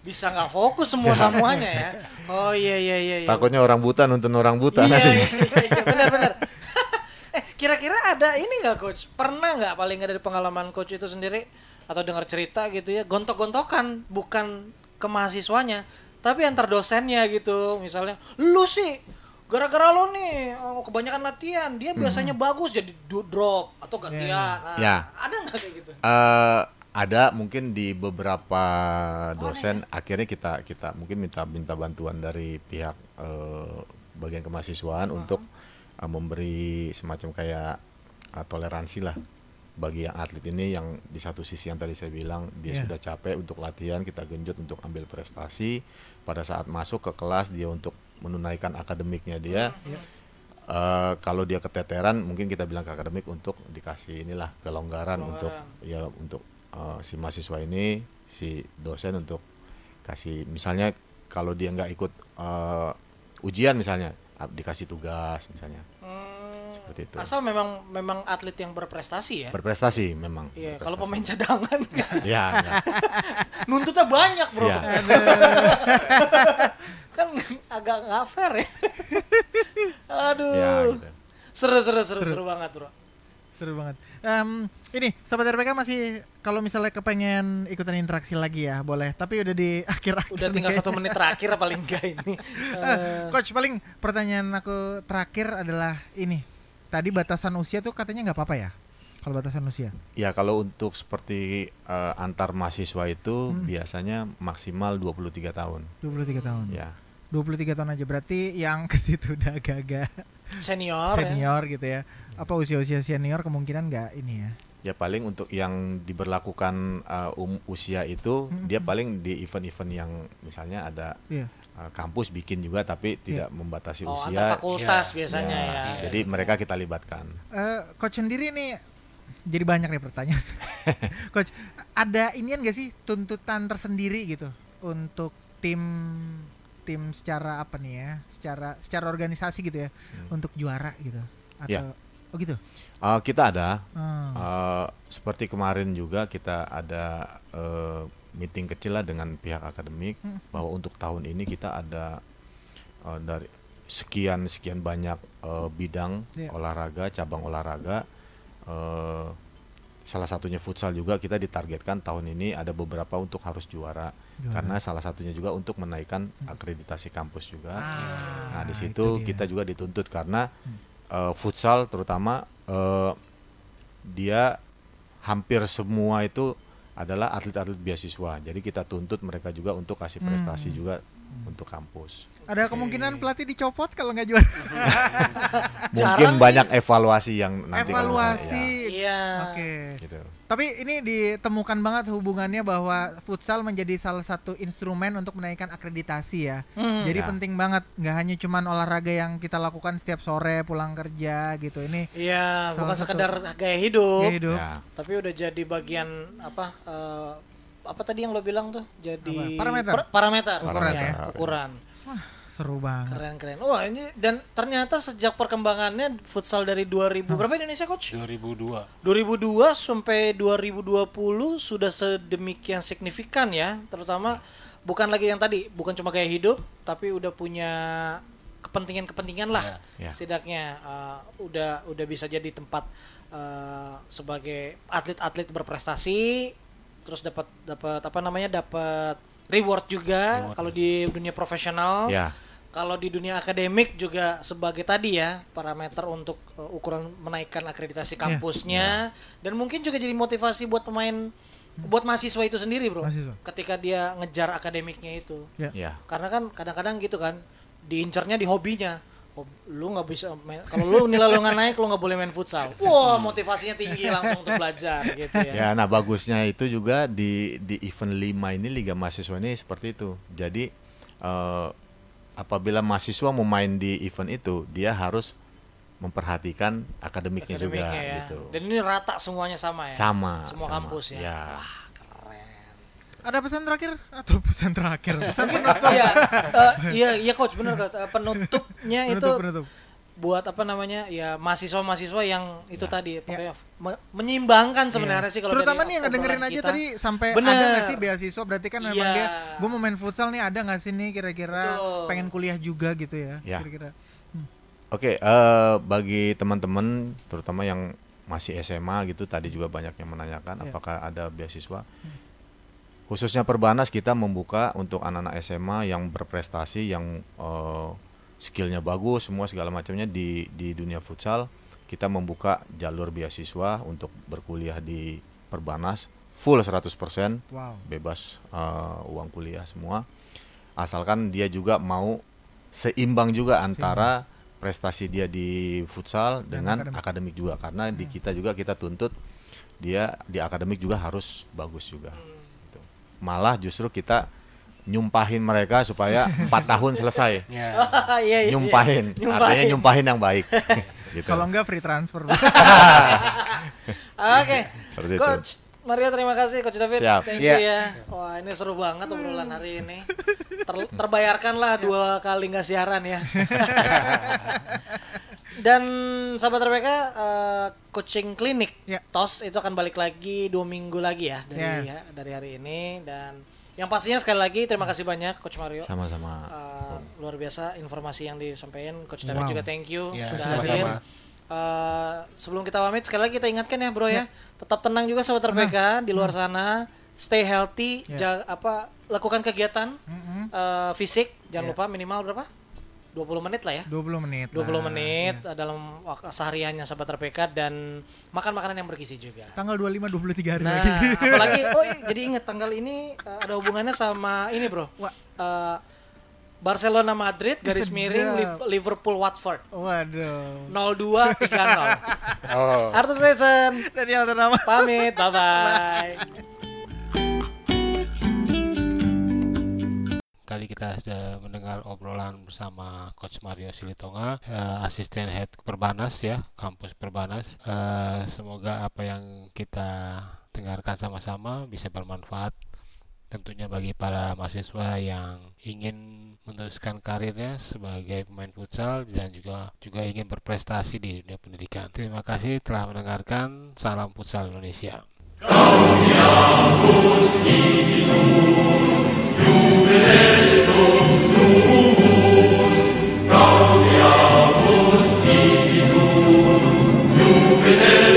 bisa nggak fokus semua (laughs) semuanya ya. Oh iya iya iya. iya. takutnya orang buta nuntun orang buta Iya, nanti iya, iya, iya, benar benar. (laughs) eh kira-kira ada ini nggak coach? Pernah nggak paling nggak dari pengalaman coach itu sendiri atau dengar cerita gitu ya gontok-gontokan bukan ke mahasiswanya tapi antar dosennya gitu misalnya lu sih gara-gara lo nih oh, kebanyakan latihan dia biasanya bagus jadi drop atau gantian. Nah, Ya. ada nggak kayak gitu? Eh, ada mungkin di beberapa dosen akhirnya kita kita mungkin minta minta bantuan dari pihak eh, bagian kemahasiswaan untuk eh, memberi semacam kayak eh, toleransi lah bagi yang atlet ini yang di satu sisi yang tadi saya bilang dia Iya. sudah capek untuk latihan kita genjot untuk ambil prestasi. Pada saat masuk ke kelas dia untuk menunaikan akademiknya dia. Eh, kalau dia keteteran mungkin kita bilang ke akademik untuk dikasih inilah kelonggaran, untuk ya untuk eh, si mahasiswa ini si dosen untuk kasih misalnya kalau dia nggak ikut eh, ujian misalnya dikasih tugas misalnya. Hmm, seperti itu asal memang memang atlet yang berprestasi ya berprestasi memang Iya, kalau berprestasi. pemain cadangan kan (laughs) ya enggak. (laughs) nuntutnya banyak bro Iya. kan agak nggak fair ya (laughs) aduh ya gitu. seru seru seru seru banget bro Seru banget. Em, ini sobat RPK masih kalau misalnya kepengen ikutan interaksi lagi ya boleh. Tapi udah di akhir-akhir. udah tinggal satu menit terakhir paling enggak ini Eh, Coach paling pertanyaan aku terakhir adalah ini. Tadi batasan usia tuh katanya nggak apa-apa ya? Kalau batasan usia. ya kalau untuk seperti eh, antar mahasiswa itu Hmm. biasanya maksimal 23 tahun 23 tahun. ya 23 tahun aja berarti yang ke situ udah agak-agak senior, ya. senior gitu ya. Apa usia-usia senior kemungkinan nggak ini ya. Ya paling untuk yang diberlakukan uh, um, usia itu Mm-mm. dia paling di event-event yang misalnya ada Iya. Uh, kampus bikin juga tapi tidak membatasi oh usia. antar fakultas Iya. biasanya Ya, ya, Jadi mereka kita libatkan. Eh, coach sendiri nih jadi banyak nih pertanyaan. (laughs) coach, ada inian gak sih tuntutan tersendiri gitu untuk tim tim secara apa nih ya? Secara secara organisasi gitu ya Hmm. untuk juara gitu. Atau Ya. Oh gitu. Uh, kita ada Hmm. uh, seperti kemarin juga kita ada uh, meeting kecil lah dengan pihak akademik Hmm. bahwa untuk tahun ini kita ada uh, dari sekian sekian banyak uh, bidang Iya. olahraga cabang olahraga uh, salah satunya futsal juga kita ditargetkan tahun ini ada beberapa untuk harus juara Juara. karena salah satunya juga untuk menaikkan akreditasi kampus juga Ah, nah di itu situ kita juga dituntut karena Hmm. uh, futsal terutama uh, dia hampir semua itu adalah atlet-atlet beasiswa. Jadi kita tuntut mereka juga untuk kasih prestasi Hmm. juga untuk kampus. Ada kemungkinan pelatih dicopot kalau nggak juara. (laughs) Mungkin Jarang banyak evaluasi yang nanti Evaluasi. iya Oke. ya, gitu. Tapi ini ditemukan banget hubungannya bahwa futsal menjadi salah satu instrumen untuk menaikkan akreditasi ya. Hmm. Jadi Ya. penting banget, nggak hanya cuman olahraga yang kita lakukan setiap sore pulang kerja gitu. Ini iya bukan satu- sekedar gaya hidup gaya hidup. Ya. tapi udah jadi bagian apa eh, apa tadi yang lo bilang tuh jadi Apa? Parameter. Per- parameter Ukuran ya, ya. ukuran Seru banget. keren keren. Wah ini dan ternyata sejak perkembangannya futsal dari 2000 berapa Indonesia coach? 2002 2002 sampai 2020 sudah sedemikian signifikan ya. Terutama bukan lagi yang tadi bukan cuma gaya hidup tapi udah punya kepentingan-kepentingan lah Ya. setidaknya uh, udah udah bisa jadi tempat uh, sebagai atlet-atlet berprestasi terus dapat dapat apa namanya dapat reward juga kalau di dunia profesional. Ya. Kalau di dunia akademik juga sebagai tadi ya parameter untuk uh, ukuran menaikkan akreditasi kampusnya dan mungkin juga jadi motivasi buat pemain buat mahasiswa itu sendiri bro Mahasiswa. ketika dia ngejar akademiknya itu Ya. Ya. karena kan kadang-kadang gitu kan diincarnya di hobinya Oh, lu nggak bisa main kalau lu nilai lu nggak naik lu nggak boleh main futsal wah motivasinya tinggi langsung untuk belajar gitu ya, Ya, nah bagusnya itu juga di di event 5 ini Liga Mahasiswa ini seperti itu. Jadi eh, apabila mahasiswa mau main di event itu dia harus memperhatikan akademiknya, juga Akademiknya ya. gitu Dan ini rata semuanya sama ya. sama Semua sama. kampus ya. ya. Wah, keren. Ada pesan terakhir atau pesan terakhir? (laughs) Pesan penutup. Iya, eh, iya, iya coach coach. Eh, penutupnya (laughs) itu Penutup, penutup. Buat apa namanya ya mahasiswa-mahasiswa yang itu tadi pokoknya me- menyimbangkan sebenarnya Iya. sih kalau terutama nih yang ngedengerin obrolan aja kita. tadi sampai Bener. ada nggak sih beasiswa berarti kan memang Iya. dia gue mau main futsal nih ada nggak sih nih kira-kira pengen kuliah juga gitu ya, Ya. kira-kira Oke, eh, bagi teman-teman terutama yang masih SMA gitu tadi juga banyak yang menanyakan Ya. apakah ada beasiswa. Khususnya Perbanas kita membuka untuk anak-anak SMA yang berprestasi yang eh, skillnya bagus semua segala macamnya di di dunia futsal. Kita membuka jalur beasiswa untuk berkuliah di Perbanas full 100% wow. Bebas eh, uang kuliah semua. Asalkan dia juga mau seimbang juga antara prestasi dia di futsal Dan dengan akademik. akademik. juga. Karena di kita juga kita tuntut dia di akademik juga harus bagus juga. Gitu. malah justru kita nyumpahin mereka supaya empat tahun selesai (laughs) Ya. (laughs) Iya, iya, iya. nyumpahin artinya nyumpahin yang baik (laughs) gitu. kalau enggak free transfer Oke. Seperti itu. Coach Mario terima kasih Coach David. Siap. Thank Iya. you ya. Wah, ini seru banget obrolan hari ini. Ter- terbayarkan lah dua kali nggak siaran ya. Dan sahabat RPK eh, coaching klinik Ya. TOS itu akan balik lagi dua minggu lagi ya dari Yes. ya, dari hari ini dan yang pastinya sekali lagi terima kasih banyak Coach Mario. sama-sama Uh, luar biasa informasi yang disampaikan Coach David Wow. juga thank you Ya, sudah sama-sama. hadir. Uh, sebelum kita pamit sekali lagi kita ingatkan ya bro ya, tetap tenang juga sahabat RPK di luar sana, stay healthy, Ya. ja- apa lakukan kegiatan Mm-mm. uh, fisik, jangan Ya. lupa minimal berapa? 20 menit lah ya. 20 menit 20 lah. menit Ya. dalam sehariannya sahabat RPK dan makan makanan yang bergizi juga. tanggal 25 23 hari Nah, lagi (laughs) apalagi oh iya, jadi ingat tanggal ini uh, ada hubungannya sama ini, Bro. Wah. Uh, Barcelona Madrid garis Sedap. miring Liv- Liverpool Watford waduh 02 30. (laughs) Oh. Arthur Tyson Daniel Ternama pamit, bye bye. (laughs) Tadi kita sudah mendengar obrolan bersama Coach Mario Silitonga, eh, asisten head Perbanas ya, kampus Perbanas. Eh, semoga apa yang kita dengarkan sama-sama bisa bermanfaat tentunya bagi para mahasiswa yang ingin meneruskan karirnya sebagai pemain futsal dan juga juga ingin berprestasi di dunia pendidikan. Terima kasih telah mendengarkan. Salam futsal Indonesia. Kau yang Laudeamus Spiritu, Jupiter